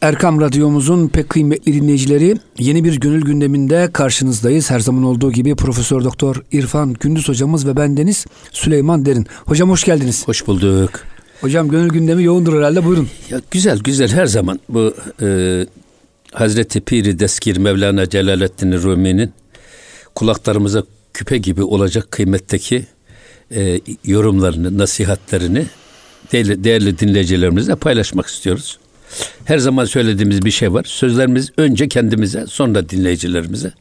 Erkam Radyomuzun pek kıymetli dinleyicileri yeni bir gönül gündeminde karşınızdayız. Her zaman olduğu gibi Profesör Doktor İrfan Gündüz hocamız ve bendeniz Süleyman Derin. Hocam hoş geldiniz. Hoş bulduk. Hocam gönül gündemi yoğundur herhalde buyurun. Ya güzel güzel her zaman bu e, Hazreti Piri Deskir Mevlana Celaleddin Rumi'nin kulaklarımıza küpe gibi olacak kıymetteki e, yorumlarını, nasihatlerini değerli, değerli dinleyicilerimizle paylaşmak istiyoruz. Her zaman söylediğimiz bir şey var. Sözlerimiz önce kendimize, sonra dinleyicilerimize.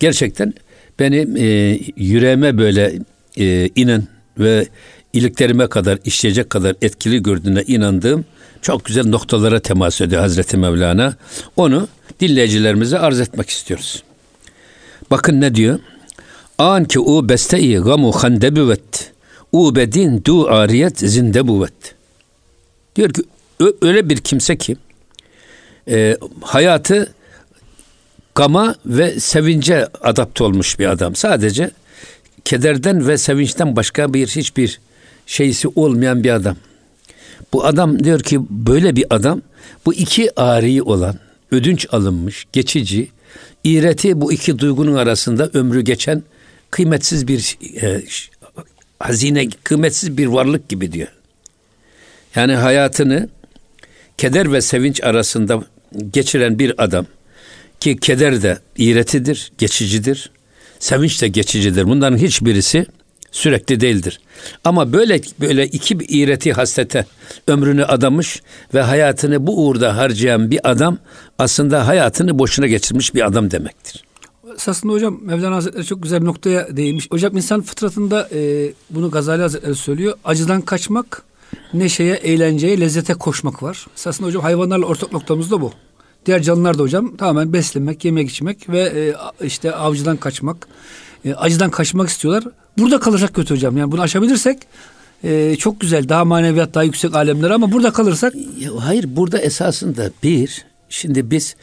Gerçekten beni e, yüreğime böyle e, inen ve iliklerime kadar işleyecek kadar etkili gördüğüne inandığım çok güzel noktalara temas ediyor Hazreti Mevlana. Onu dinleyicilerimize arz etmek istiyoruz. Bakın ne diyor? An ki u beste-i gamu handebüvet. U bedin du ariyet zinde buvet. Diyor ki öyle bir kimse ki e, hayatı gama ve sevince adapte olmuş bir adam. Sadece kederden ve sevinçten başka bir hiçbir şeysi olmayan bir adam. Bu adam diyor ki böyle bir adam bu iki ari olan ödünç alınmış, geçici, iğreti bu iki duygunun arasında ömrü geçen kıymetsiz bir e, hazine, kıymetsiz bir varlık gibi diyor. Yani hayatını keder ve sevinç arasında geçiren bir adam ki keder de iğretidir, geçicidir. Sevinç de geçicidir. Bunların hiçbirisi sürekli değildir. Ama böyle böyle iki iğreti hasrete ömrünü adamış ve hayatını bu uğurda harcayan bir adam aslında hayatını boşuna geçirmiş bir adam demektir. Esasında hocam Mevlana Hazretleri çok güzel bir noktaya değinmiş. Hocam insan fıtratında e, bunu Gazali Hazretleri söylüyor. Acıdan kaçmak, neşeye, eğlenceye, lezzete koşmak var. Esasında hocam hayvanlarla ortak noktamız da bu. Diğer canlılar da hocam tamamen beslenmek, yemek içmek ve e, işte avcıdan kaçmak, e, acıdan kaçmak istiyorlar. Burada kalırsak kötü hocam. Yani bunu aşabilirsek e, çok güzel, daha maneviyat, daha yüksek alemler ama burada kalırsak... Hayır, burada esasında bir, şimdi biz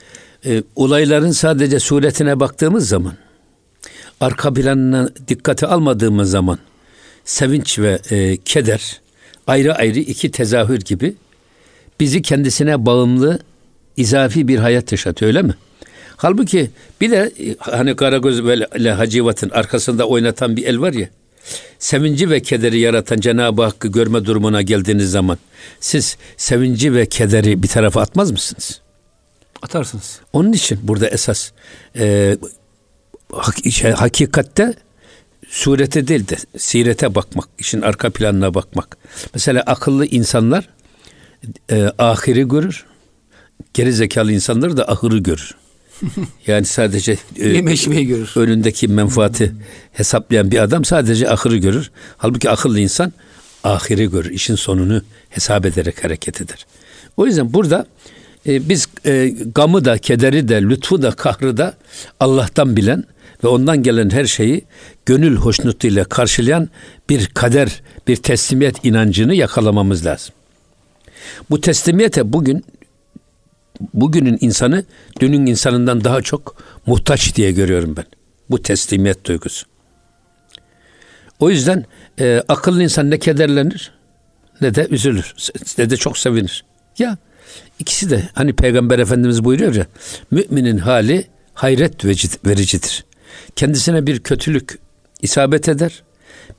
e, olayların sadece suretine baktığımız zaman, arka planına dikkate almadığımız zaman, sevinç ve e, keder ayrı ayrı iki tezahür gibi bizi kendisine bağımlı izafi bir hayat yaşatıyor öyle mi? Halbuki bir de e, hani Karagöz böyle Hacivat'ın arkasında oynatan bir el var ya. Sevinci ve kederi yaratan Cenab-ı Hakk'ı görme durumuna geldiğiniz zaman siz sevinci ve kederi bir tarafa atmaz mısınız? Atarsınız. Onun için burada esas e, şey, hakikatte surete değil de sirete bakmak, işin arka planına bakmak. Mesela akıllı insanlar e, ahiri görür, geri zekalı insanlar da ahırı görür. Yani sadece e, görür. önündeki menfaati hesaplayan bir adam sadece ahırı görür. Halbuki akıllı insan ahiri görür. işin sonunu hesap ederek hareket eder. O yüzden burada e, biz e, gamı da, kederi de, lütfu da, kahrı da Allah'tan bilen ve ondan gelen her şeyi gönül hoşnutluğuyla karşılayan bir kader, bir teslimiyet inancını yakalamamız lazım. Bu teslimiyete bugün bugünün insanı dünün insanından daha çok muhtaç diye görüyorum ben. Bu teslimiyet duygusu. O yüzden e, akıllı insan ne kederlenir ne de üzülür ne de çok sevinir. Ya ikisi de hani Peygamber Efendimiz buyuruyor ya müminin hali hayret vericidir. Kendisine bir kötülük isabet eder,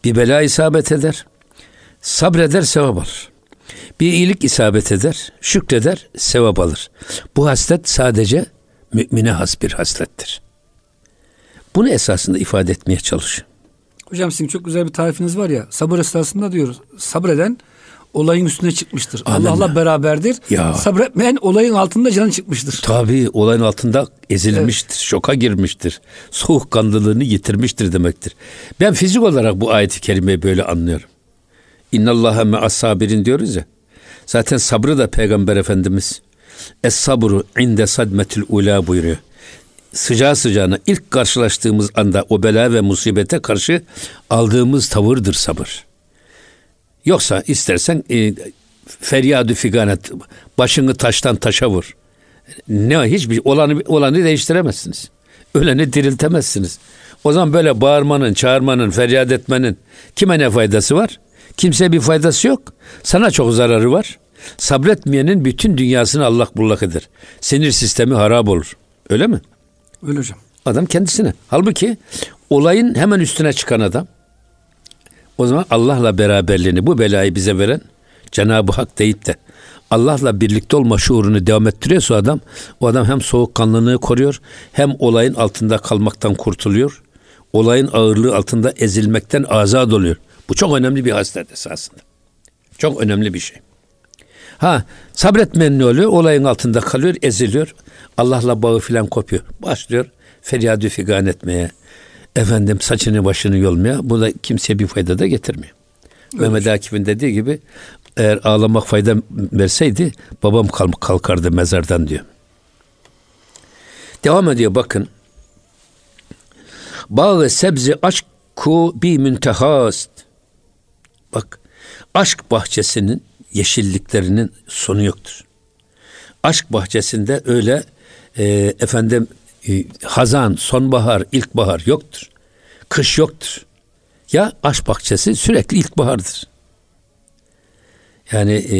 bir bela isabet eder, sabreder sevap alır. Bir iyilik isabet eder, şükreder, sevap alır. Bu haslet sadece mümine has bir haslettir. Bunu esasında ifade etmeye çalışıyor. Hocam sizin çok güzel bir tarifiniz var ya sabır esasında diyoruz. Sabreden olayın üstüne çıkmıştır. Allah'la beraberdir. Ya. Sabretmeyen olayın altında canı çıkmıştır. Tabii olayın altında ezilmiştir, evet. şoka girmiştir. Soğukkanlılığını yitirmiştir demektir. Ben fizik olarak bu ayeti kerimeyi böyle anlıyorum. İnnallâhe me'as sabirin diyoruz ya. Zaten sabrı da Peygamber Efendimiz Es sabru inde sadmetil ula buyuruyor. Sıcağı sıcağına ilk karşılaştığımız anda o bela ve musibete karşı aldığımız tavırdır sabır. Yoksa istersen e, feryadü figanet başını taştan taşa vur. Ne hiçbir olanı olanı değiştiremezsiniz. Öleni diriltemezsiniz. O zaman böyle bağırmanın, çağırmanın, feryat etmenin kime ne faydası var? Kimseye bir faydası yok. Sana çok zararı var. Sabretmeyenin bütün dünyasını Allah bullak eder. Sinir sistemi harap olur. Öyle mi? Öyle hocam. Adam kendisine. Halbuki olayın hemen üstüne çıkan adam. O zaman Allah'la beraberliğini bu belayı bize veren Cenab-ı Hak deyip de Allah'la birlikte olma şuurunu devam ettiriyorsa adam o adam hem soğukkanlılığı koruyor hem olayın altında kalmaktan kurtuluyor. Olayın ağırlığı altında ezilmekten azad oluyor. Bu çok önemli bir haslet esasında. Çok önemli bir şey. Ha sabretmeyen ne oluyor? Olayın altında kalıyor, eziliyor. Allah'la bağı filan kopuyor. Başlıyor feryadü figan etmeye. Efendim saçını başını yolmaya. Bu da kimseye bir fayda da getirmiyor. Öyle Mehmet Akif'in dediği gibi eğer ağlamak fayda verseydi babam kalkardı mezardan diyor. Devam ediyor bakın. Bağı sebzi aşku bi müntehast. Bak aşk bahçesinin yeşilliklerinin sonu yoktur. Aşk bahçesinde öyle e, efendim e, hazan, sonbahar, ilkbahar yoktur. Kış yoktur. Ya aşk bahçesi sürekli ilkbahardır. Yani e,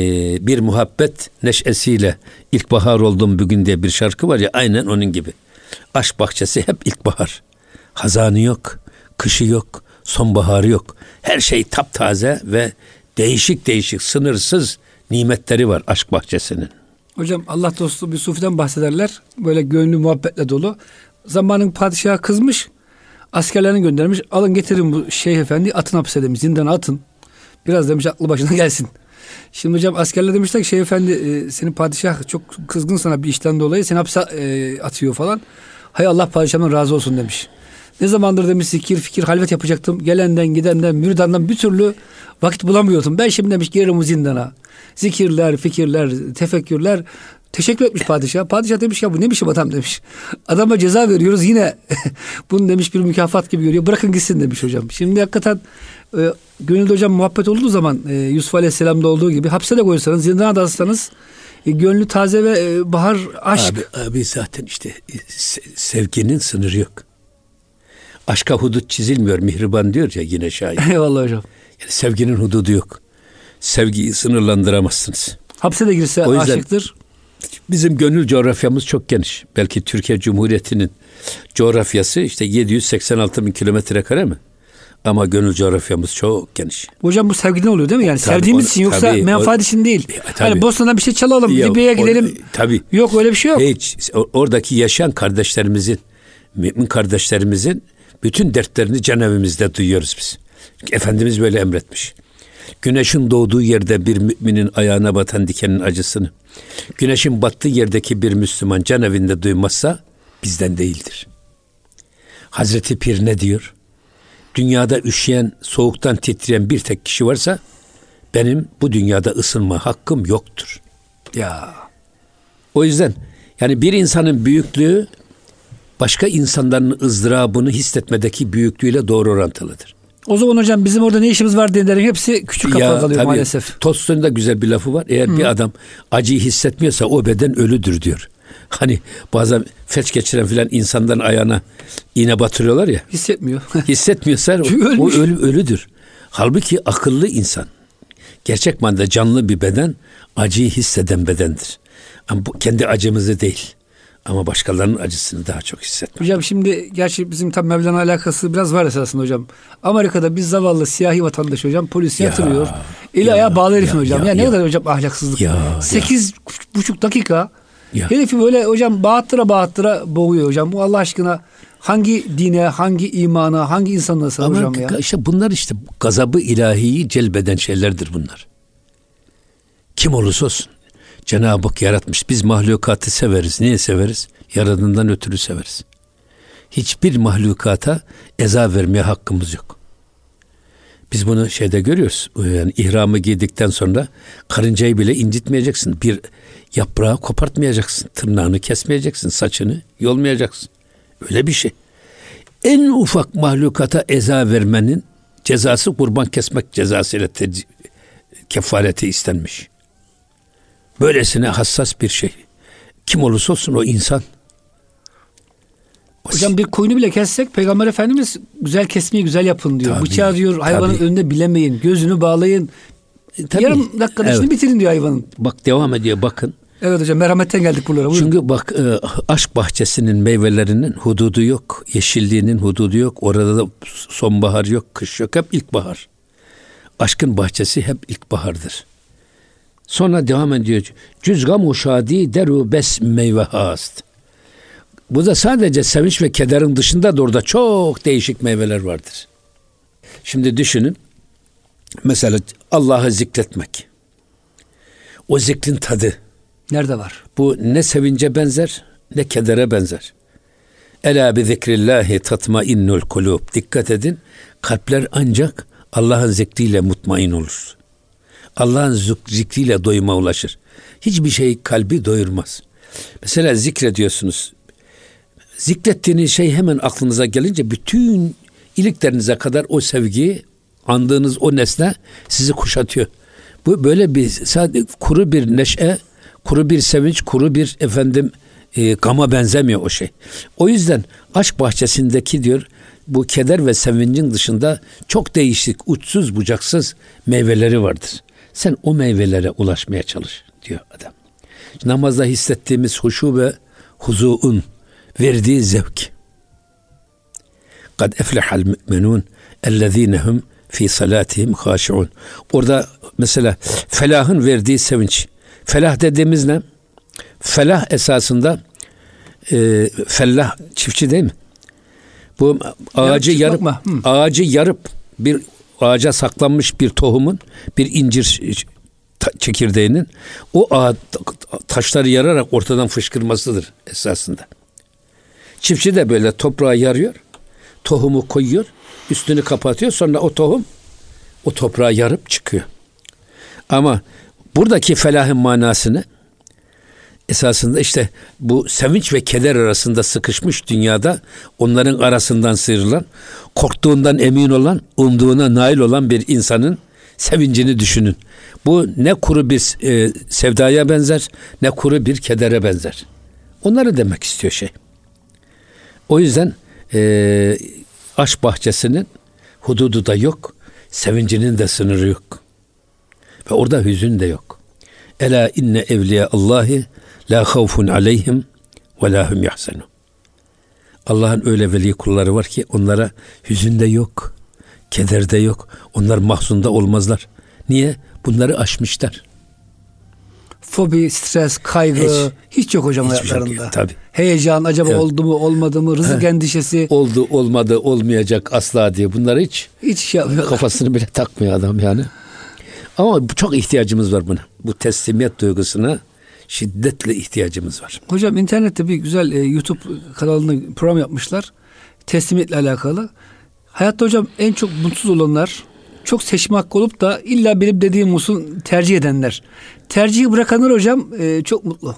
bir muhabbet neşesiyle ilkbahar oldum bugün diye bir şarkı var ya aynen onun gibi. Aşk bahçesi hep ilkbahar. Hazanı yok, kışı yok, sonbaharı yok. Her şey taptaze ve değişik değişik sınırsız nimetleri var aşk bahçesinin. Hocam Allah dostu bir sufiden bahsederler. Böyle gönlü muhabbetle dolu. Zamanın padişahı kızmış. Askerlerini göndermiş. Alın getirin bu şeyh efendi atın hapse demiş. Zindana atın. Biraz demiş aklı başına gelsin. Şimdi hocam askerler demişler ki şey efendi e, senin padişah çok kızgın sana bir işten dolayı seni hapse e, atıyor falan. Hay Allah padişahımdan razı olsun demiş. Ne zamandır demiş zikir fikir halvet yapacaktım. Gelenden gidenden mürdandan bir türlü vakit bulamıyordum. Ben şimdi demiş girerim zindana. Zikirler, fikirler, tefekkürler. Teşekkür etmiş padişah. Padişah demiş ya bu ne biçim adam demiş. Adama ceza veriyoruz yine bunu demiş bir mükafat gibi görüyor. Bırakın gitsin demiş hocam. Şimdi hakikaten e, gönülde hocam muhabbet olduğu zaman e, Yusuf Aleyhisselam'da olduğu gibi hapse de koysanız, zindana da alsanız e, gönlü taze ve e, bahar aşk. Abi, abi zaten işte e, sevginin sınırı yok. Aşka hudut çizilmiyor. Mihriban diyor ya yine şair. Eyvallah hocam. Yani sevginin hududu yok. Sevgiyi sınırlandıramazsınız. Hapse de girse o yüzden, aşıktır. Bizim gönül coğrafyamız çok geniş. Belki Türkiye Cumhuriyeti'nin coğrafyası işte 786 bin kilometre kare mi? Ama gönül coğrafyamız çok geniş. Hocam bu sevgiden oluyor değil mi? Yani tabii, sevdiğimiz için yoksa tabii, menfaat için değil. E, tabii. Hani Bosna'dan bir şey çalalım, ya, Libya'ya gidelim. O, tabii. Yok öyle bir şey yok. Hiç. Oradaki yaşayan kardeşlerimizin, mümin kardeşlerimizin bütün dertlerini canevimizde duyuyoruz biz. Efendimiz böyle emretmiş. Güneşin doğduğu yerde bir müminin ayağına batan dikenin acısını, güneşin battığı yerdeki bir Müslüman can evinde duymazsa bizden değildir. Hazreti Pir ne diyor? Dünyada üşüyen, soğuktan titreyen bir tek kişi varsa benim bu dünyada ısınma hakkım yoktur. Ya. O yüzden yani bir insanın büyüklüğü başka insanların ızdırabını hissetmedeki büyüklüğüyle doğru orantılıdır. O zaman hocam bizim orada ne işimiz var diyenlerin hepsi küçük kafalı kalıyor tabii, maalesef. Tolstoy'un da güzel bir lafı var. Eğer Hı. bir adam acıyı hissetmiyorsa o beden ölüdür diyor. Hani bazen felç geçiren filan insanların ayağına iğne batırıyorlar ya. Hissetmiyor. Hissetmiyorsa o, o ölü, ölüdür. Halbuki akıllı insan, gerçek manada canlı bir beden acıyı hisseden bedendir. Ama bu kendi acımızı değil. Ama başkalarının acısını daha çok hissetmek. Hocam şimdi gerçi bizim tam Mevlana alakası biraz var esasında hocam. Amerika'da bir zavallı siyahi vatandaş hocam polis ya, yatırıyor. Eli ya, ayağı bağlı herifin hocam. Ya, ya, ne kadar hocam ahlaksızlık. Ya, Sekiz ya. buçuk dakika ya. herifi böyle hocam bağıttıra bağıttıra boğuyor hocam. Bu Allah aşkına hangi dine, hangi imana, hangi insanlığa sığar hocam ya? işte bunlar işte gazabı ilahiyi celbeden şeylerdir bunlar. Kim olursa olsun. Cenab-ı Hak yaratmış. Biz mahlukatı severiz. Niye severiz? Yaradığından ötürü severiz. Hiçbir mahlukata eza vermeye hakkımız yok. Biz bunu şeyde görüyoruz. Yani ihramı giydikten sonra karıncayı bile incitmeyeceksin. Bir yaprağı kopartmayacaksın. Tırnağını kesmeyeceksin. Saçını yolmayacaksın. Öyle bir şey. En ufak mahlukata eza vermenin cezası kurban kesmek cezasıyla te- kefareti istenmiş. Böylesine hassas bir şey. Kim olursa olsun o insan. Hocam bir koyunu bile kessek Peygamber Efendimiz güzel kesmeyi güzel yapın diyor. Tabii, Bıçağı diyor hayvanın tabii. önünde bilemeyin. Gözünü bağlayın. Tabii, Yarım dakikada evet. bitirin diyor hayvanın. Bak devam ediyor bakın. Evet hocam merhametten geldik buralara. Buyurun. Çünkü bak e, aşk bahçesinin meyvelerinin hududu yok. Yeşilliğinin hududu yok. Orada da sonbahar yok, kış yok. Hep ilkbahar. Aşkın bahçesi hep ilkbahardır. Sonra devam ediyor. Cüzgam uşadi deru bes meyve hast. Bu da sadece sevinç ve kederin dışında da orada çok değişik meyveler vardır. Şimdi düşünün. Mesela Allah'ı zikretmek. O zikrin tadı. Nerede var? Bu ne sevince benzer ne kedere benzer. Ela bi zikrillahi tatma innul kulub. Dikkat edin. Kalpler ancak Allah'ın zikriyle mutmain olur. Allah'ın zikriyle doyuma ulaşır. Hiçbir şey kalbi doyurmaz. Mesela zikrediyorsunuz. Zikrettiğiniz şey hemen aklınıza gelince bütün iliklerinize kadar o sevgiyi andığınız o nesne sizi kuşatıyor. Bu böyle bir sadece kuru bir neşe, kuru bir sevinç, kuru bir efendim e, gama benzemiyor o şey. O yüzden aşk bahçesindeki diyor bu keder ve sevincin dışında çok değişik, uçsuz bucaksız meyveleri vardır. Sen o meyvelere ulaşmaya çalış diyor adam. Namazda hissettiğimiz huşu ve huzuun verdiği zevk. Kad eflehal müminun ellezinehum fi salatihim haşiun. Orada mesela felahın verdiği sevinç. Felah dediğimiz ne? Felah esasında e, fellah çiftçi değil mi? Bu ağacı yarıp, yarıp ağacı yarıp bir ağaca saklanmış bir tohumun bir incir çekirdeğinin o taşları yararak ortadan fışkırmasıdır esasında. Çiftçi de böyle toprağa yarıyor, tohumu koyuyor, üstünü kapatıyor. Sonra o tohum o toprağa yarıp çıkıyor. Ama buradaki felahın manasını esasında işte bu sevinç ve keder arasında sıkışmış dünyada onların arasından sıyrılan, korktuğundan emin olan, umduğuna nail olan bir insanın sevincini düşünün. Bu ne kuru bir e, sevdaya benzer, ne kuru bir kedere benzer. Onları demek istiyor şey. O yüzden e, aşk bahçesinin hududu da yok, sevincinin de sınırı yok. Ve orada hüzün de yok. Ela inne evliya Allahi La havfun aleyhim ve la hum yahzenun. Allah'ın öyle veli kulları var ki onlara hüzün de yok, keder de yok. Onlar mahzunda olmazlar. Niye? Bunları aşmışlar. Fobi, stres, kaygı hiç, hiç yok hocam şey hayatlarında. Şey tabii. Heyecan acaba evet. oldu mu olmadı mı rızık He. endişesi. Oldu olmadı olmayacak asla diye bunları hiç hiç şey yapmıyor. Kafasını bile takmıyor adam yani. Ama çok ihtiyacımız var buna. Bu teslimiyet duygusuna şiddetle ihtiyacımız var. Hocam internette bir güzel e, YouTube kanalında program yapmışlar. Teslimiyetle alakalı. Hayatta hocam en çok mutsuz olanlar çok seçme hakkı olup da illa benim dediğim olsun tercih edenler. Tercihi bırakanlar hocam e, çok mutlu.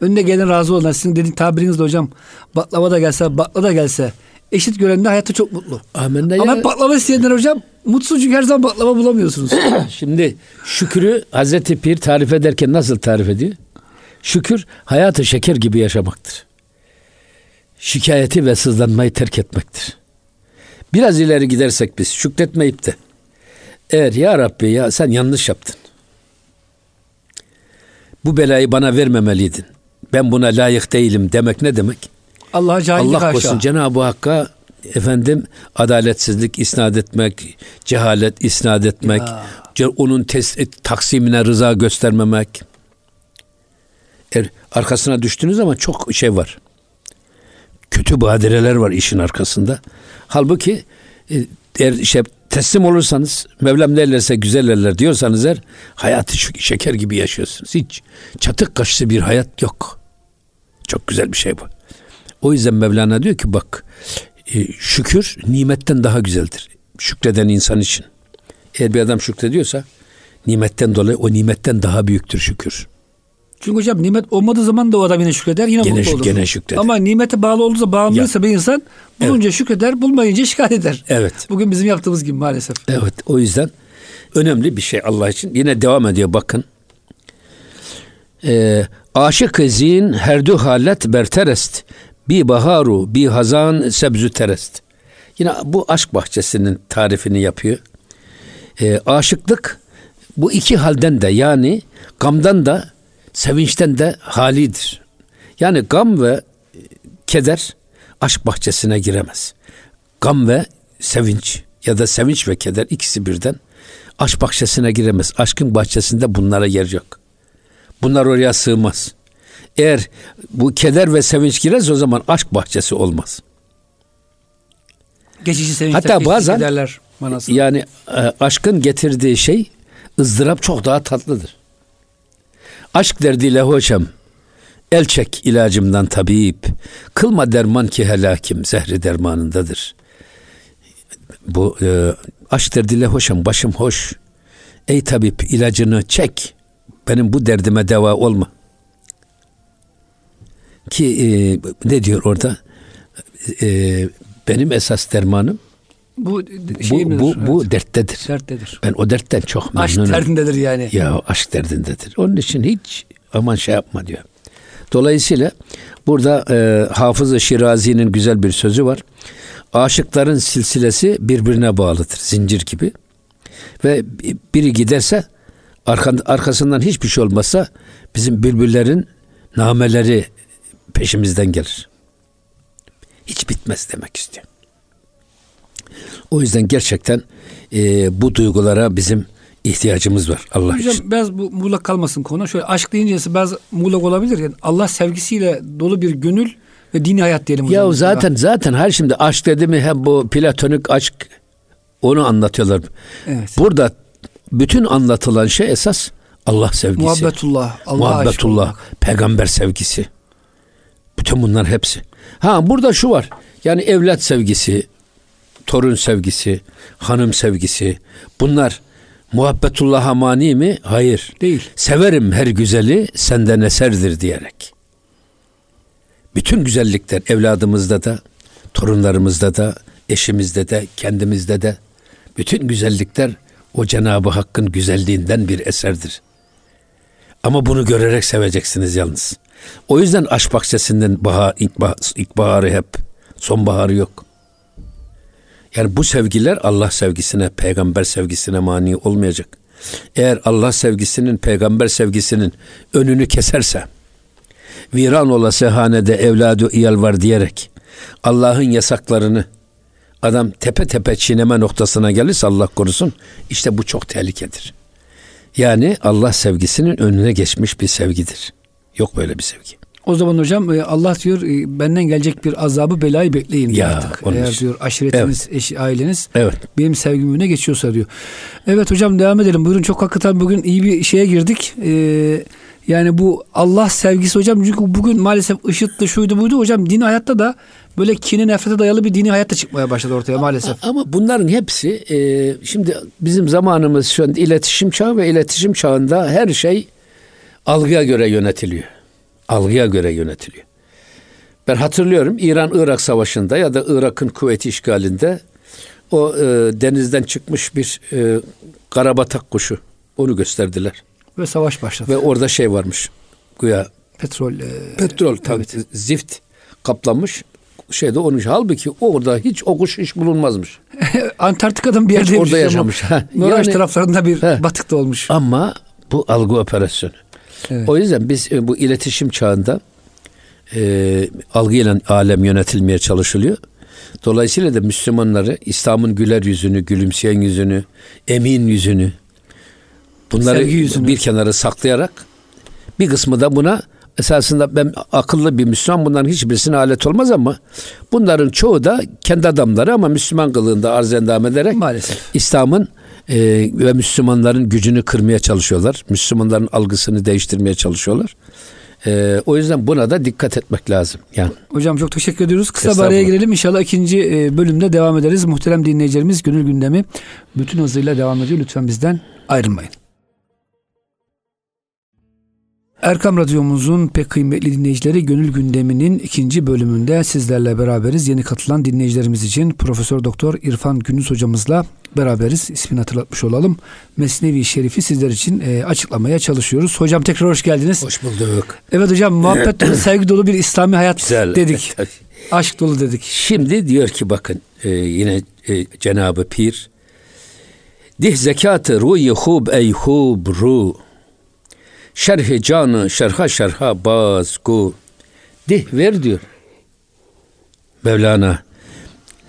Önüne gelen razı olanlar. Sizin dediğin tabirinizde hocam baklava da gelse, bakla da gelse eşit görenler hayatta çok mutlu. Amenna Ama ya. baklava isteyenler hocam mutsuz çünkü her zaman baklava bulamıyorsunuz. Şimdi şükrü Hazreti Pir tarif ederken nasıl tarif ediyor? Şükür hayatı şeker gibi yaşamaktır. Şikayeti ve sızlanmayı terk etmektir. Biraz ileri gidersek biz şükretmeyip de eğer ya Rabbi ya sen yanlış yaptın. Bu belayı bana vermemeliydin. Ben buna layık değilim demek ne demek? Allah'a cahillik Allah korusun Cenab-ı Hakk'a efendim adaletsizlik isnat etmek, cehalet isnat etmek, ya. onun tes- taksimine rıza göstermemek. Er, arkasına düştüğünüz zaman çok şey var. Kötü badireler var işin arkasında. Halbuki e, eğer işte teslim olursanız Mevlam ne güzel eller diyorsanız eğer hayatı şeker gibi yaşıyorsunuz. Hiç çatık kaşlı bir hayat yok. Çok güzel bir şey bu. O yüzden Mevlana diyor ki bak e, şükür nimetten daha güzeldir. Şükreden insan için. Eğer bir adam şükrediyorsa nimetten dolayı o nimetten daha büyüktür şükür. Çünkü hocam nimet olmadığı zaman da o adam yine şükreder yine gene, mutlu olur. Gene şükreder. Ama nimete bağlı olduğunda bağımlıysa bir insan bulunca evet. şükreder bulmayınca şikayet eder. Evet. Bugün bizim yaptığımız gibi maalesef. Evet o yüzden önemli bir şey Allah için. Yine devam ediyor bakın. Ee, aşık zin herdü halet berterest bi baharu bi hazan sebzü terest. Yine bu aşk bahçesinin tarifini yapıyor. Ee, aşıklık bu iki halden de yani gamdan da sevinçten de halidir. Yani gam ve keder aşk bahçesine giremez. Gam ve sevinç ya da sevinç ve keder ikisi birden aşk bahçesine giremez. Aşkın bahçesinde bunlara yer yok. Bunlar oraya sığmaz. Eğer bu keder ve sevinç girerse o zaman aşk bahçesi olmaz. Geçici sevinçler, Hatta bazen yani e, aşkın getirdiği şey ızdırap çok daha tatlıdır. Aşk derdiyle hocam el çek ilacımdan tabip kılma derman ki helakim zehri dermanındadır. Bu e, aşk derdiyle hoşam başım hoş. Ey tabip ilacını çek. Benim bu derdime deva olma. Ki e, ne diyor orada? E, benim esas dermanım bu bu, midir? bu, bu Evet. derttedir. derttedir. Ben o dertten çok Aşk memnunum. derdindedir yani. Ya aşk derdindedir. Onun için hiç aman şey yapma diyor. Dolayısıyla burada e, Hafız-ı Şirazi'nin güzel bir sözü var. Aşıkların silsilesi birbirine bağlıdır. Zincir gibi. Ve biri giderse arkasından hiçbir şey olmazsa bizim bülbüllerin nameleri peşimizden gelir. Hiç bitmez demek istiyor. O yüzden gerçekten e, bu duygulara bizim ihtiyacımız var Allah Hocam için. biraz bu muğlak kalmasın konu. Şöyle aşk deyince biraz muğlak olabilir. Yani Allah sevgisiyle dolu bir gönül ve dini hayat diyelim. Ya zaten zaten her şimdi aşk dedi mi hem bu platonik aşk onu anlatıyorlar. Evet. Burada bütün anlatılan şey esas Allah sevgisi. Muhabbetullah, Allah'a aşık Muhabbetullah, peygamber sevgisi. Bütün bunlar hepsi. Ha burada şu var. Yani evlat sevgisi, torun sevgisi, hanım sevgisi. Bunlar muhabbetullah'a mani mi? Hayır. Değil. Severim her güzeli senden eserdir diyerek. Bütün güzellikler evladımızda da, torunlarımızda da, eşimizde de, kendimizde de bütün güzellikler o Cenab-ı Hakk'ın güzelliğinden bir eserdir. Ama bunu görerek seveceksiniz yalnız. O yüzden aşk bahçesinden bahar, ilkbahar, ilkbaharı hep, sonbaharı yok. Yani bu sevgiler Allah sevgisine, peygamber sevgisine mani olmayacak. Eğer Allah sevgisinin, peygamber sevgisinin önünü keserse, viran olası hanede evladı iyal var diyerek Allah'ın yasaklarını adam tepe tepe çiğneme noktasına gelirse Allah korusun işte bu çok tehlikedir. Yani Allah sevgisinin önüne geçmiş bir sevgidir. Yok böyle bir sevgi. O zaman hocam e, Allah diyor e, benden gelecek bir azabı belayı bekleyin diyor Ya, artık. Eğer için. diyor aşiretiniz, eşi, aileniz Evet. benim sevgim önüne geçiyorsa diyor. Evet hocam devam edelim. Buyurun çok hakikaten bugün iyi bir şeye girdik. Ee, yani bu Allah sevgisi hocam çünkü bugün maalesef IŞİD'di şuydu buydu hocam din hayatta da böyle kine nefrete dayalı bir dini hayatta çıkmaya başladı ortaya maalesef. Ama bunların hepsi e, şimdi bizim zamanımız şu anda iletişim çağı ve iletişim çağında her şey algıya göre yönetiliyor. Algıya göre yönetiliyor. Ben hatırlıyorum İran-Irak savaşında ya da Irak'ın kuvveti işgalinde o e, denizden çıkmış bir e, karabatak kuşu onu gösterdiler. Ve savaş başladı. Ve orada şey varmış. Güya Petrol. e, petrol tabii zift kaplanmış şeyde onun halbuki orada hiç o kuş hiç bulunmazmış. Antarktika'dan bir yerde orada yaşamış. Norveç yani- taraflarında bir He. batıkta olmuş. Ama bu algı operasyonu. Evet. O yüzden biz e, bu iletişim çağında e, algıyla alem yönetilmeye çalışılıyor. Dolayısıyla da Müslümanları İslam'ın güler yüzünü, gülümseyen yüzünü, emin yüzünü bunları Sevgi yüzünü. bir kenara saklayarak bir kısmı da buna esasında ben akıllı bir Müslüman bunların hiçbirisine alet olmaz ama bunların çoğu da kendi adamları ama Müslüman kılığında arz endam ederek Maalesef. İslam'ın e, ve Müslümanların gücünü kırmaya çalışıyorlar. Müslümanların algısını değiştirmeye çalışıyorlar. E, o yüzden buna da dikkat etmek lazım. Yani Hocam çok teşekkür ediyoruz. Kısa bir araya girelim. İnşallah ikinci e, bölümde devam ederiz. Muhterem dinleyicilerimiz gönül gündemi bütün hızıyla devam ediyor. Lütfen bizden ayrılmayın. Erkam Radyomuzun pek kıymetli dinleyicileri Gönül Gündemi'nin ikinci bölümünde sizlerle beraberiz. Yeni katılan dinleyicilerimiz için Profesör Doktor İrfan Gündüz hocamızla beraberiz. İsmini hatırlatmış olalım. Mesnevi Şerif'i sizler için e, açıklamaya çalışıyoruz. Hocam tekrar hoş geldiniz. hoş bulduk. Evet hocam muhabbet dolu, sevgi dolu bir İslami hayat Güzel. dedik. Tabii. Aşk dolu dedik. Şimdi diyor ki bakın e, yine e, Cenab-ı Pir Dih zekatı ruyi hub ey hub ru. Şerhi canı şerha şerha bazgu. Dih ver diyor. Mevlana.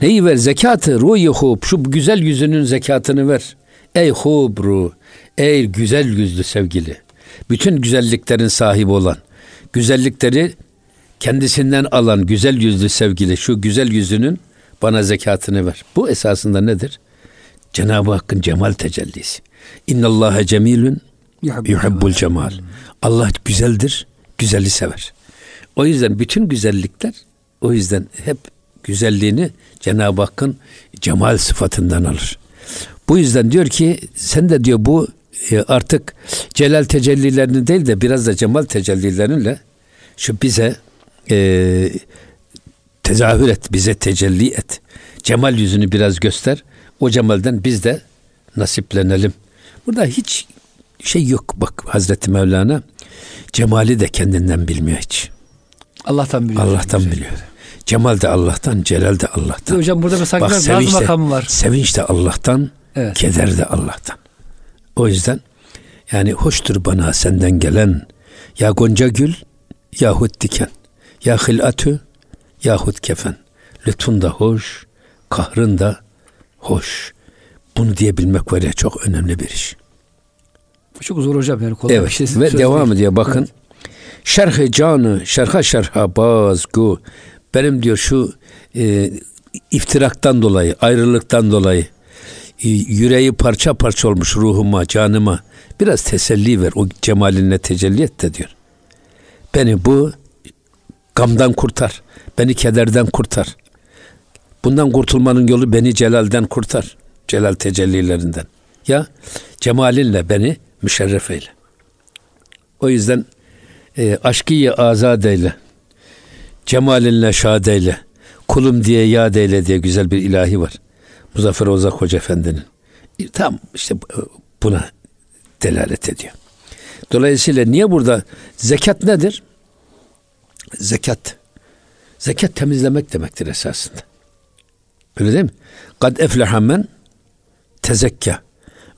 Neyi ver? Zekatı ruyi hub. Şu güzel yüzünün zekatını ver. Ey hubru. Ey güzel yüzlü sevgili. Bütün güzelliklerin sahibi olan. Güzellikleri kendisinden alan güzel yüzlü sevgili. Şu güzel yüzünün bana zekatını ver. Bu esasında nedir? Cenab-ı Hakk'ın cemal tecellisi. İnnallâhe cemilün yuhibbul cemal. Allah güzeldir, güzeli sever. O yüzden bütün güzellikler o yüzden hep güzelliğini Cenab-ı Hakk'ın cemal sıfatından alır. Bu yüzden diyor ki sen de diyor bu e, artık celal tecellilerini değil de biraz da cemal tecellilerinle şu bize e, tezahür et, bize tecelli et. Cemal yüzünü biraz göster. O cemalden biz de nasiplenelim. Burada hiç şey yok bak Hazreti Mevlana cemali de kendinden bilmiyor hiç. Allah'tan biliyor. Allah'tan biliyor. Cemal de Allah'tan, celal de Allah'tan. Hocam burada mesela Bak, sevinç de, makamı var. Sevinç de Allah'tan, evet. keder de Allah'tan. O yüzden yani hoştur bana senden gelen ya gonca gül yahut diken ya hilatü yahut kefen. Lütfun da hoş, kahrın da hoş. Bunu diyebilmek var ya çok önemli bir iş. Çok zor hocam yani kolay evet. bir şey. Ve devam ediyor bakın. Evet. Şerhi canı şerha şerha bazgu benim diyor şu e, iftiraktan dolayı, ayrılıktan dolayı e, yüreği parça parça olmuş ruhuma, canıma biraz teselli ver. O cemalinle tecelli et de diyor. Beni bu gamdan kurtar. Beni kederden kurtar. Bundan kurtulmanın yolu beni celalden kurtar. Celal tecellilerinden. Ya cemalinle beni müşerref eyle. O yüzden e, aşkıyı azad eyle. Cemalinle şad eyle. Kulum diye yad eyle diye güzel bir ilahi var. Muzaffer Ozak Hoca Efendi'nin. E, tam işte buna delalet ediyor. Dolayısıyla niye burada zekat nedir? Zekat. Zekat temizlemek demektir esasında. Öyle değil mi? Kad efleha men tezekka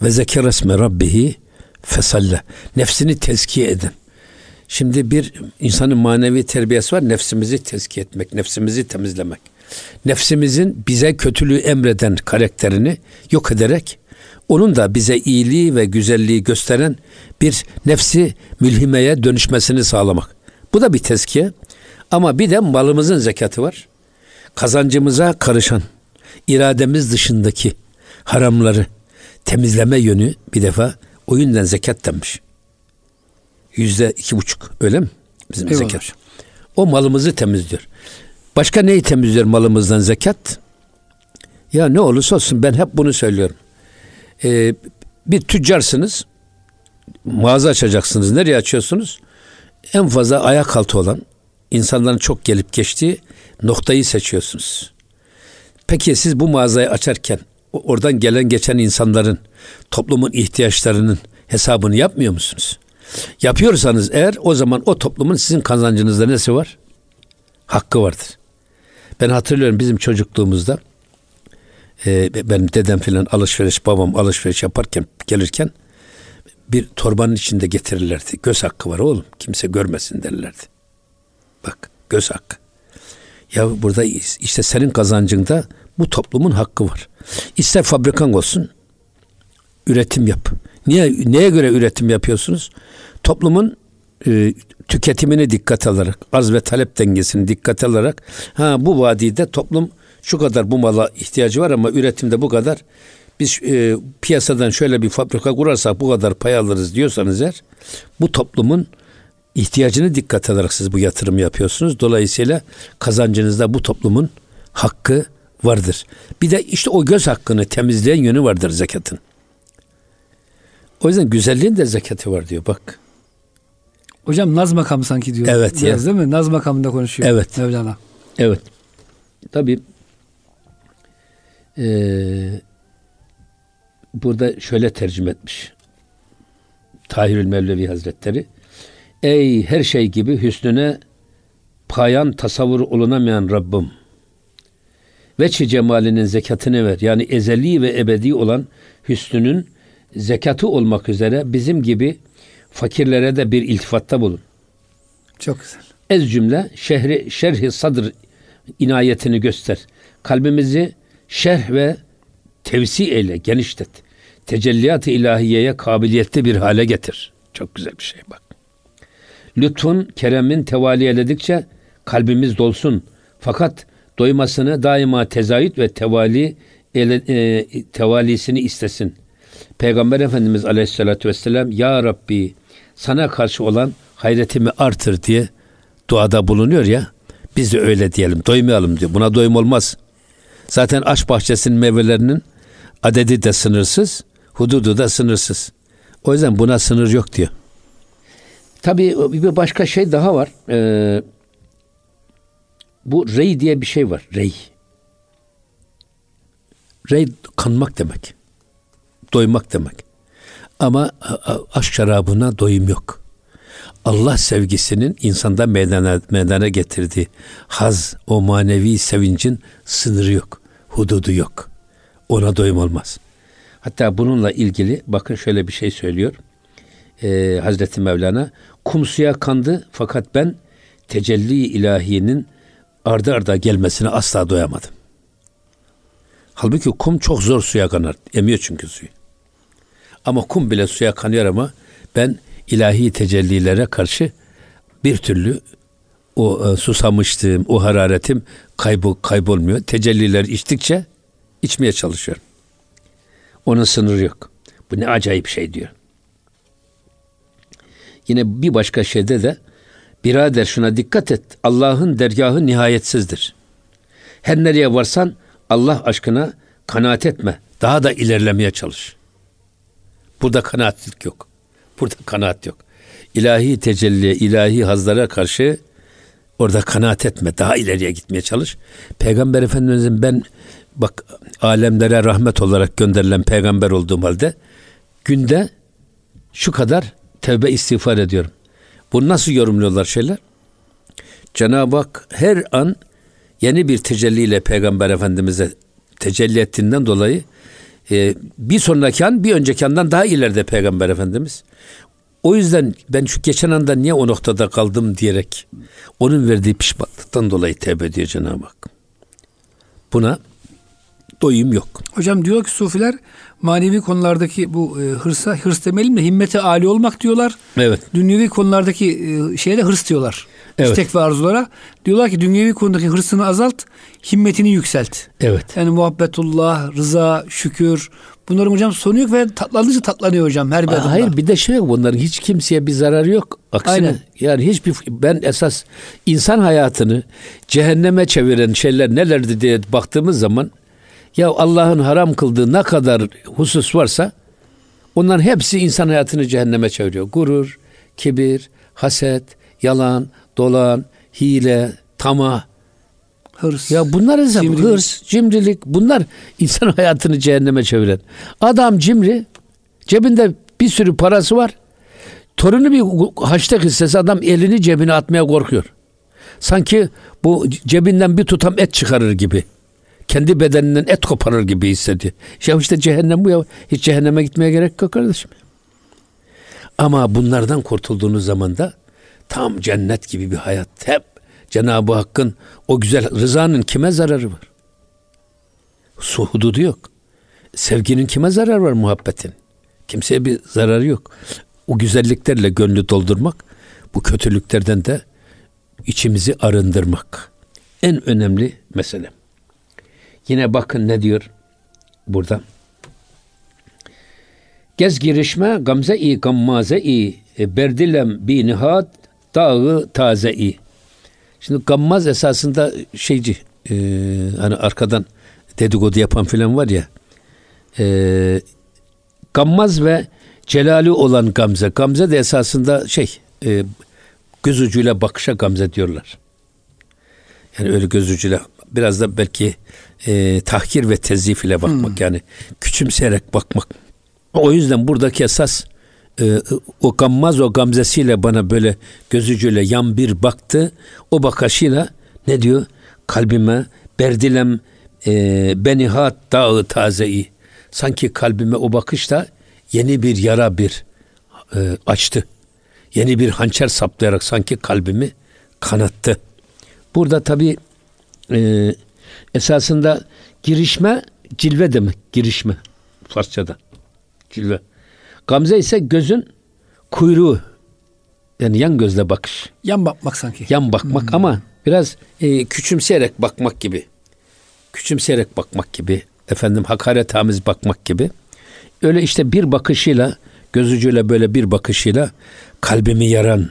ve zekere esme rabbihi fesalle. Nefsini tezkiye edin. Şimdi bir insanın manevi terbiyesi var. Nefsimizi tezkiye etmek, nefsimizi temizlemek. Nefsimizin bize kötülüğü emreden karakterini yok ederek onun da bize iyiliği ve güzelliği gösteren bir nefsi mülhimeye dönüşmesini sağlamak. Bu da bir tezkiye. Ama bir de malımızın zekatı var. Kazancımıza karışan, irademiz dışındaki haramları temizleme yönü bir defa o yüzden zekat denmiş. Yüzde iki buçuk öyle mi? Bizim Eyvallah. zekat. O malımızı temizliyor. Başka neyi temizliyor malımızdan zekat? Ya ne olursa olsun ben hep bunu söylüyorum. Ee, bir tüccarsınız. Mağaza açacaksınız. Nereye açıyorsunuz? En fazla ayak altı olan insanların çok gelip geçtiği noktayı seçiyorsunuz. Peki siz bu mağazayı açarken oradan gelen geçen insanların toplumun ihtiyaçlarının hesabını yapmıyor musunuz? Yapıyorsanız eğer o zaman o toplumun sizin kazancınızda nesi var? Hakkı vardır. Ben hatırlıyorum bizim çocukluğumuzda e, benim dedem filan alışveriş babam alışveriş yaparken gelirken bir torbanın içinde getirirlerdi. Göz hakkı var oğlum. Kimse görmesin derlerdi. Bak göz hakkı. Ya burada işte senin kazancında bu toplumun hakkı var. İster fabrikan olsun, üretim yap. Niye neye göre üretim yapıyorsunuz? Toplumun e, tüketimini dikkat alarak, az ve talep dengesini dikkat alarak, ha bu vadide toplum şu kadar bu mala ihtiyacı var ama üretimde bu kadar. Biz e, piyasadan şöyle bir fabrika kurarsak bu kadar pay alırız diyorsanız eğer, bu toplumun ihtiyacını dikkat alarak siz bu yatırım yapıyorsunuz. Dolayısıyla kazancınızda bu toplumun hakkı vardır. Bir de işte o göz hakkını temizleyen yönü vardır zekatın. O yüzden güzelliğin de zekatı var diyor bak. Hocam naz makamı sanki diyor. Evet. Biraz ya. değil mi? Naz makamında konuşuyor. Evet. Mevlana. Evet. Tabi ee, burada şöyle tercüme etmiş. Tahirül Mevlevi Hazretleri. Ey her şey gibi hüsnüne payan tasavvur olunamayan Rabbim. Veçi cemalinin zekatını ver. Yani ezeli ve ebedi olan hüsnünün zekatı olmak üzere bizim gibi fakirlere de bir iltifatta bulun. Çok güzel. Ez cümle şehri şerhi sadr inayetini göster. Kalbimizi şerh ve tevsi eyle, genişlet. Tecelliyat-ı ilahiyeye kabiliyetli bir hale getir. Çok güzel bir şey bak. Lütfun, keremin tevali edildikçe kalbimiz dolsun. Fakat doymasını daima tezayüt ve tevali ele, e, tevalisini istesin. Peygamber Efendimiz Aleyhisselatü Vesselam Ya Rabbi sana karşı olan hayretimi artır diye duada bulunuyor ya. Biz de öyle diyelim. Doymayalım diyor. Buna doyum olmaz. Zaten aşk bahçesinin meyvelerinin adedi de sınırsız, hududu da sınırsız. O yüzden buna sınır yok diyor. Tabii bir başka şey daha var. Ee, bu rey diye bir şey var. Rey. Rey kanmak demek. Doymak demek. Ama aşk şarabına doyum yok. Allah sevgisinin insanda meydana, meydana getirdiği haz, o manevi sevincin sınırı yok. Hududu yok. Ona doyum olmaz. Hatta bununla ilgili bakın şöyle bir şey söylüyor. Ee, Hazreti Mevlana kum suya kandı fakat ben tecelli ilahiyenin ardı arda gelmesine asla doyamadım. Halbuki kum çok zor suya kanar. Emiyor çünkü suyu. Ama kum bile suya kanıyor ama ben ilahi tecellilere karşı bir türlü o e, susamıştım, o hararetim kaybol, kaybolmuyor. Tecelliler içtikçe içmeye çalışıyorum. Onun sınırı yok. Bu ne acayip şey diyor. Yine bir başka şeyde de birader şuna dikkat et. Allah'ın dergahı nihayetsizdir. Her nereye varsan Allah aşkına kanaat etme. Daha da ilerlemeye çalış. Burada kanaatlik yok. Burada kanaat yok. İlahi tecelli, ilahi hazlara karşı orada kanaat etme. Daha ileriye gitmeye çalış. Peygamber Efendimizin ben bak alemlere rahmet olarak gönderilen peygamber olduğum halde günde şu kadar tevbe istiğfar ediyorum. Bunu nasıl yorumluyorlar şeyler? Cenab-ı Hak her an yeni bir tecelliyle Peygamber Efendimiz'e tecelli ettiğinden dolayı e, bir sonraki an bir önceki andan daha ileride Peygamber Efendimiz. O yüzden ben şu geçen anda niye o noktada kaldım diyerek onun verdiği pişmanlıktan dolayı tevbe ediyor Cenab-ı Hak. Buna doyum yok. Hocam diyor ki sufiler manevi konulardaki bu e, hırsa hırs demeyelim de himmeti âli olmak diyorlar. Evet. Dünyevi konulardaki e, şeye de hırs diyorlar. Evet. İstek ve arzulara. Diyorlar ki dünyevi konudaki hırsını azalt, himmetini yükselt. Evet. Yani muhabbetullah, rıza, şükür. Bunların hocam sonu yok ve tatlandıkça tatlanıyor hocam her bir adımda. Hayır bir de şey yok bunların hiç kimseye bir zararı yok. Aksine Aynen. yani hiçbir ben esas insan hayatını cehenneme çeviren şeyler nelerdi diye baktığımız zaman ya Allah'ın haram kıldığı ne kadar husus varsa onların hepsi insan hayatını cehenneme çeviriyor. Gurur, kibir, haset, yalan, dolan, hile, tamah, hırs. Ya bunlar hesap, cimrilik. hırs, cimrilik bunlar insan hayatını cehenneme çeviren. Adam cimri, cebinde bir sürü parası var. Torunu bir haçta hissesi adam elini cebine atmaya korkuyor. Sanki bu cebinden bir tutam et çıkarır gibi kendi bedeninden et koparır gibi hissediyor. Ya işte cehennem bu ya. Hiç cehenneme gitmeye gerek yok kardeşim. Ama bunlardan kurtulduğunuz zaman da tam cennet gibi bir hayat. Hep Cenab-ı Hakk'ın o güzel rızanın kime zararı var? Su hududu yok. Sevginin kime zararı var muhabbetin? Kimseye bir zararı yok. O güzelliklerle gönlü doldurmak, bu kötülüklerden de içimizi arındırmak. En önemli mesele. Yine bakın ne diyor burada. Gez girişme gamze-i gammaze-i e, berdilem bi nihat dağı taze-i. Şimdi gammaz esasında şeyci e, hani arkadan dedikodu yapan filan var ya e, gammaz ve celali olan gamze. Gamze de esasında şey e, göz ucuyla bakışa gamze diyorlar. Yani öyle göz ucuyla biraz da belki e, tahkir ve tezif ile bakmak hmm. yani küçümseyerek bakmak. O yüzden buradaki esas e, o gammaz o gamzesiyle bana böyle gözücüyle yan bir baktı. O bakışıyla ne diyor? Kalbime berdilem e, benihat dağı tazeyi. Sanki kalbime o bakışta yeni bir yara bir e, açtı. Yeni bir hançer saplayarak sanki kalbimi kanattı. Burada tabi e, esasında girişme cilve demek. Girişme Farsçada. Cilve. Gamze ise gözün kuyruğu. Yani yan gözle bakış. Yan bakmak sanki. Yan bakmak hmm. ama biraz e, küçümseyerek bakmak gibi. Küçümseyerek bakmak gibi. Efendim hakaret hamiz bakmak gibi. Öyle işte bir bakışıyla gözücüyle böyle bir bakışıyla kalbimi yaran,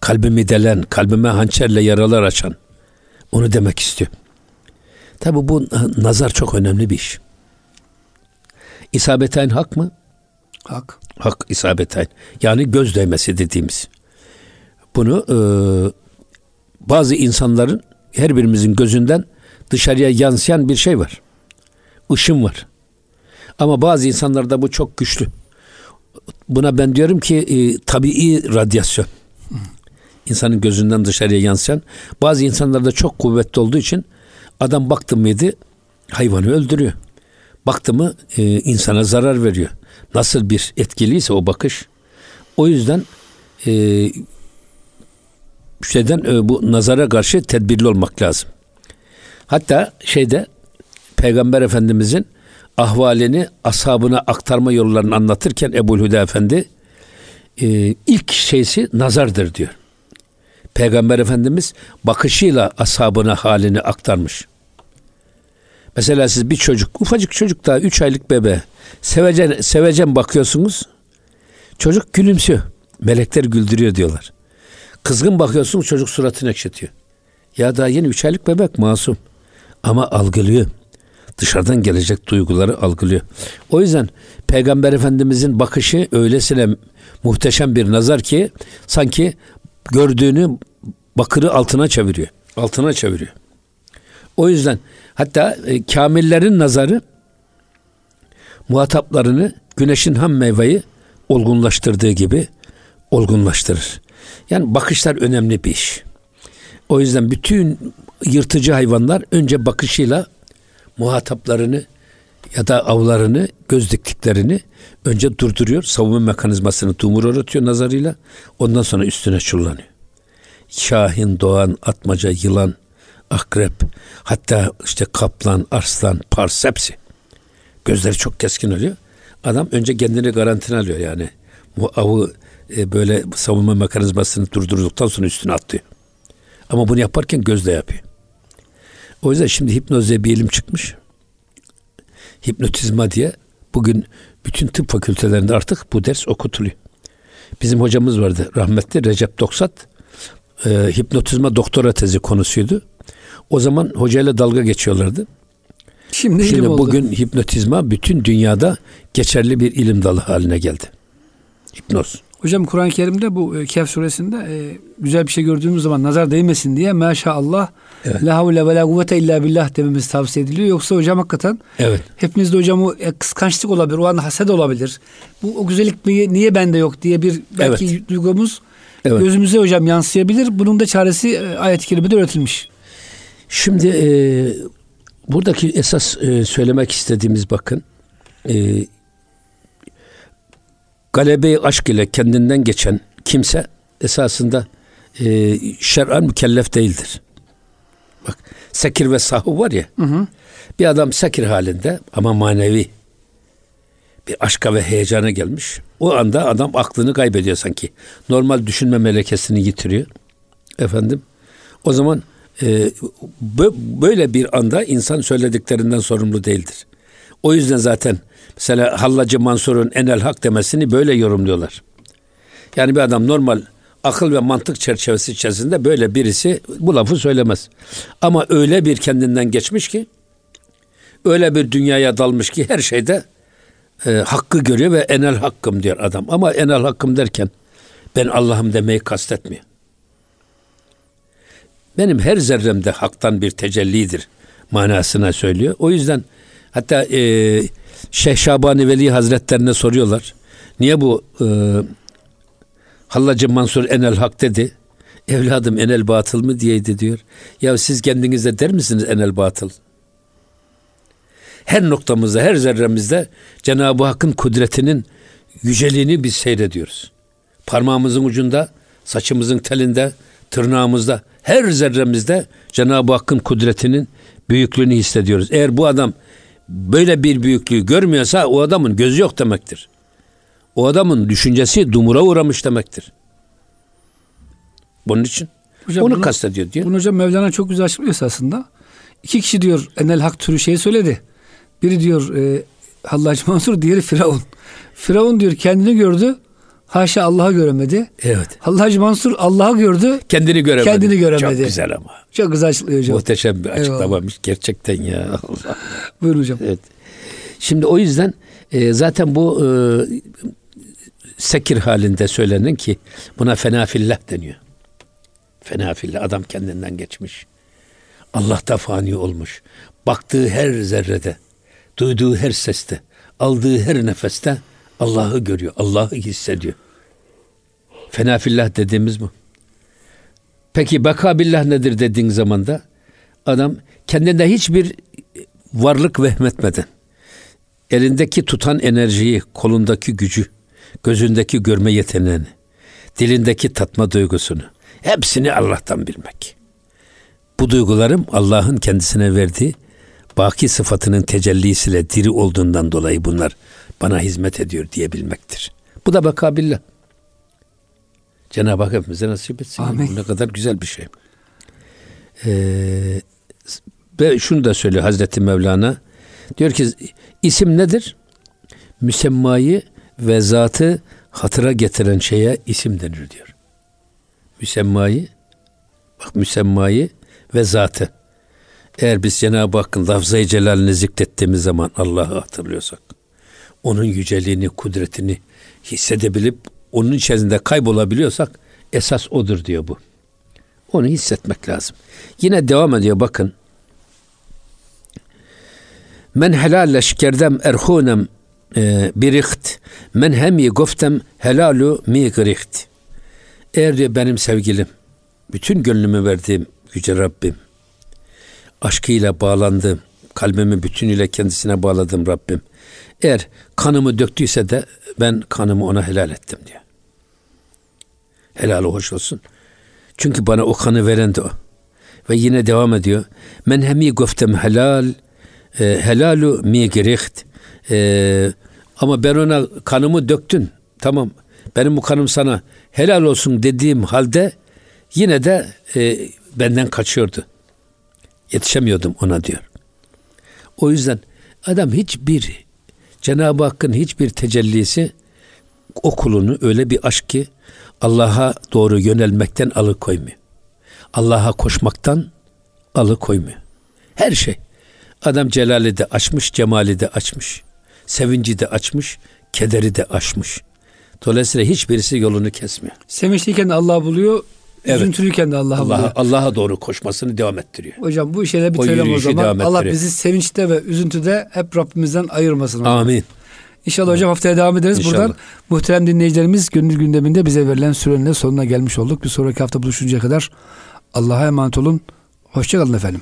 kalbimi delen, kalbime hançerle yaralar açan onu demek istiyor. Tabi bu nazar çok önemli bir iş. İsabeten hak mı? Hak. Hak isabeten. Yani göz değmesi dediğimiz. Bunu e, bazı insanların her birimizin gözünden dışarıya yansıyan bir şey var. Işın var. Ama bazı insanlarda bu çok güçlü. Buna ben diyorum ki e, tabii radyasyon. İnsanın gözünden dışarıya yansıyan. Bazı insanlarda çok kuvvetli olduğu için adam baktı mıydı hayvanı öldürüyor. Baktı mı e, insana zarar veriyor. Nasıl bir etkiliyse o bakış. O yüzden e, şeyden e, bu nazara karşı tedbirli olmak lazım. Hatta şeyde Peygamber Efendimizin ahvalini ashabına aktarma yollarını anlatırken Ebu Hüda Efendi e, ilk şeysi nazardır diyor. Peygamber Efendimiz bakışıyla ashabına halini aktarmış. Mesela siz bir çocuk, ufacık çocuk daha üç aylık bebe sevecen, sevecen bakıyorsunuz. Çocuk gülümsüyor. Melekler güldürüyor diyorlar. Kızgın bakıyorsunuz çocuk suratını ekşitiyor. Ya daha yeni üç aylık bebek masum. Ama algılıyor dışarıdan gelecek duyguları algılıyor. O yüzden Peygamber Efendimizin bakışı öylesine muhteşem bir nazar ki sanki gördüğünü bakırı altına çeviriyor. Altına çeviriyor. O yüzden hatta e, kamillerin nazarı muhataplarını güneşin ham meyveyi olgunlaştırdığı gibi olgunlaştırır. Yani bakışlar önemli bir iş. O yüzden bütün yırtıcı hayvanlar önce bakışıyla muhataplarını ya da avlarını, göz diktiklerini önce durduruyor. Savunma mekanizmasını dumur öğretiyor nazarıyla. Ondan sonra üstüne çullanıyor. Şahin, doğan, atmaca, yılan, akrep, hatta işte kaplan, arslan, pars hepsi. Gözleri çok keskin oluyor. Adam önce kendini garantine alıyor yani. Bu avı e, böyle savunma mekanizmasını durdurduktan sonra üstüne atlıyor. Ama bunu yaparken gözle yapıyor. O yüzden şimdi hipnozde bir ilim çıkmış. Hipnotizma diye. Bugün bütün tıp fakültelerinde artık bu ders okutuluyor. Bizim hocamız vardı rahmetli Recep Doksat. E, hipnotizma doktora tezi konusuydu. O zaman hocayla dalga geçiyorlardı. Şimdi, Şimdi bugün oldu. hipnotizma bütün dünyada geçerli bir ilim dalı haline geldi. Hipnoz. Hocam Kur'an-ı Kerim'de bu e, Kehf suresinde e, güzel bir şey gördüğümüz zaman nazar değmesin diye maşallah evet. la havle ve la kuvvete illa billah dememiz tavsiye ediliyor. Yoksa hocam hakikaten evet. hepimizde hocam o e, kıskançlık olabilir, o an haset olabilir. Bu o güzellik niye, niye bende yok diye bir belki evet. duygumuz evet. gözümüze hocam yansıyabilir. Bunun da çaresi e, ayet-i kerimede öğretilmiş. Şimdi e, buradaki esas e, söylemek istediğimiz bakın e, galebe aşk ile kendinden geçen kimse esasında e, şer'an mükellef değildir. Bak sekir ve sahu var ya. Hı hı. Bir adam sekir halinde ama manevi bir aşka ve heyecana gelmiş. O anda adam aklını kaybediyor sanki. Normal düşünme melekesini yitiriyor. Efendim. O zaman e, böyle bir anda insan söylediklerinden sorumlu değildir. O yüzden zaten Mesela Hallacı Mansur'un enel hak demesini böyle yorumluyorlar. Yani bir adam normal akıl ve mantık çerçevesi içerisinde böyle birisi bu lafı söylemez. Ama öyle bir kendinden geçmiş ki öyle bir dünyaya dalmış ki her şeyde e, hakkı görüyor ve enel hakkım diyor adam. Ama enel hakkım derken ben Allah'ım demeyi kastetmiyor. Benim her zerremde haktan bir tecellidir manasına söylüyor. O yüzden hatta e, Şeyh Şabani Veli Hazretlerine soruyorlar. Niye bu e, Hallacı Mansur enel hak dedi. Evladım enel batıl mı diyeydi diyor. Ya siz kendinize der misiniz enel batıl? Her noktamızda, her zerremizde Cenab-ı Hakk'ın kudretinin yüceliğini biz seyrediyoruz. Parmağımızın ucunda, saçımızın telinde, tırnağımızda, her zerremizde Cenab-ı Hakk'ın kudretinin büyüklüğünü hissediyoruz. Eğer bu adam böyle bir büyüklüğü görmüyorsa o adamın gözü yok demektir. O adamın düşüncesi dumura uğramış demektir. Bunun için hocam onu bunu, kastediyor diyor. Bunu hocam Mevlana çok güzel açıklıyor esasında. İki kişi diyor enel hak türü şeyi söyledi. Biri diyor e, Hallacı Mansur, diğeri Firavun. Firavun diyor kendini gördü. Haşa Allah'a göremedi. Evet. Hallacı Mansur Allah'ı gördü. Kendini göremedi. Kendini göremedi. Çok güzel ama. Çok güzel açıklıyor hocam. Muhteşem bir açıklamamış gerçekten ya. Allah. Buyurun hocam. Evet. Şimdi o yüzden e, zaten bu e, sekir halinde söylenen ki buna fenafillah deniyor. Fenafillah adam kendinden geçmiş. Allah'ta fani olmuş. Baktığı her zerrede, duyduğu her seste, aldığı her nefeste Allah'ı görüyor, Allah'ı hissediyor. Fenafillah dediğimiz bu. Peki bakabillah nedir dediğin zaman da adam kendinde hiçbir varlık vehmetmeden elindeki tutan enerjiyi, kolundaki gücü, gözündeki görme yeteneğini, dilindeki tatma duygusunu hepsini Allah'tan bilmek. Bu duygularım Allah'ın kendisine verdiği baki sıfatının tecellisiyle diri olduğundan dolayı bunlar bana hizmet ediyor diyebilmektir. Bu da bakabillah. Cenab-ı Hak hepimize nasip etsin. Amin. Bu ne kadar güzel bir şey. Ee, ve şunu da söylüyor Hazreti Mevlana. Diyor ki isim nedir? Müsemmayı ve zatı hatıra getiren şeye isim denir diyor. Müsemmayı bak müsemmayı ve zatı. Eğer biz Cenab-ı Hakk'ın lafzayı celalini zikrettiğimiz zaman Allah'ı hatırlıyorsak, onun yüceliğini, kudretini hissedebilip onun içerisinde kaybolabiliyorsak esas odur diyor bu. Onu hissetmek lazım. Yine devam ediyor bakın. Men helalle şikerdem erhunem e, biriht men hemi goftem helalu mi giriht. Eğer diyor benim sevgilim, bütün gönlümü verdiğim Yüce Rabbim, aşkıyla bağlandım, kalbimi bütünüyle kendisine bağladım Rabbim. Eğer kanımı döktüyse de ben kanımı ona helal ettim diyor. Helal hoş olsun. Çünkü bana o kanı veren de o. Ve yine devam ediyor. Men hemi goftem helal, e, helalu mi gericht. E, ama ben ona kanımı döktün. Tamam. Benim bu kanım sana helal olsun dediğim halde yine de e, benden kaçıyordu. Yetişemiyordum ona diyor. O yüzden adam hiçbir Cenab-ı Hakk'ın hiçbir tecellisi o kulunu öyle bir aşk ki Allah'a doğru yönelmekten alıkoymuyor. Allah'a koşmaktan alıkoymuyor. Her şey. Adam celali de açmış, cemali de açmış. Sevinci de açmış, kederi de açmış. Dolayısıyla hiçbirisi yolunu kesmiyor. Sevinçliyken Allah buluyor, Evet. Üzüntülüyken de Allah'a Allah, Allah'a doğru koşmasını devam ettiriyor. Hocam bu işe bitirelim o, o zaman. Allah bizi sevinçte ve üzüntüde hep Rabbimizden ayırmasın. Amin. İnşallah hocam haftaya devam ederiz. İnşallah. Buradan muhterem dinleyicilerimiz gönül gündeminde bize verilen sürenin sonuna gelmiş olduk. Bir sonraki hafta buluşuncaya kadar Allah'a emanet olun. Hoşçakalın efendim.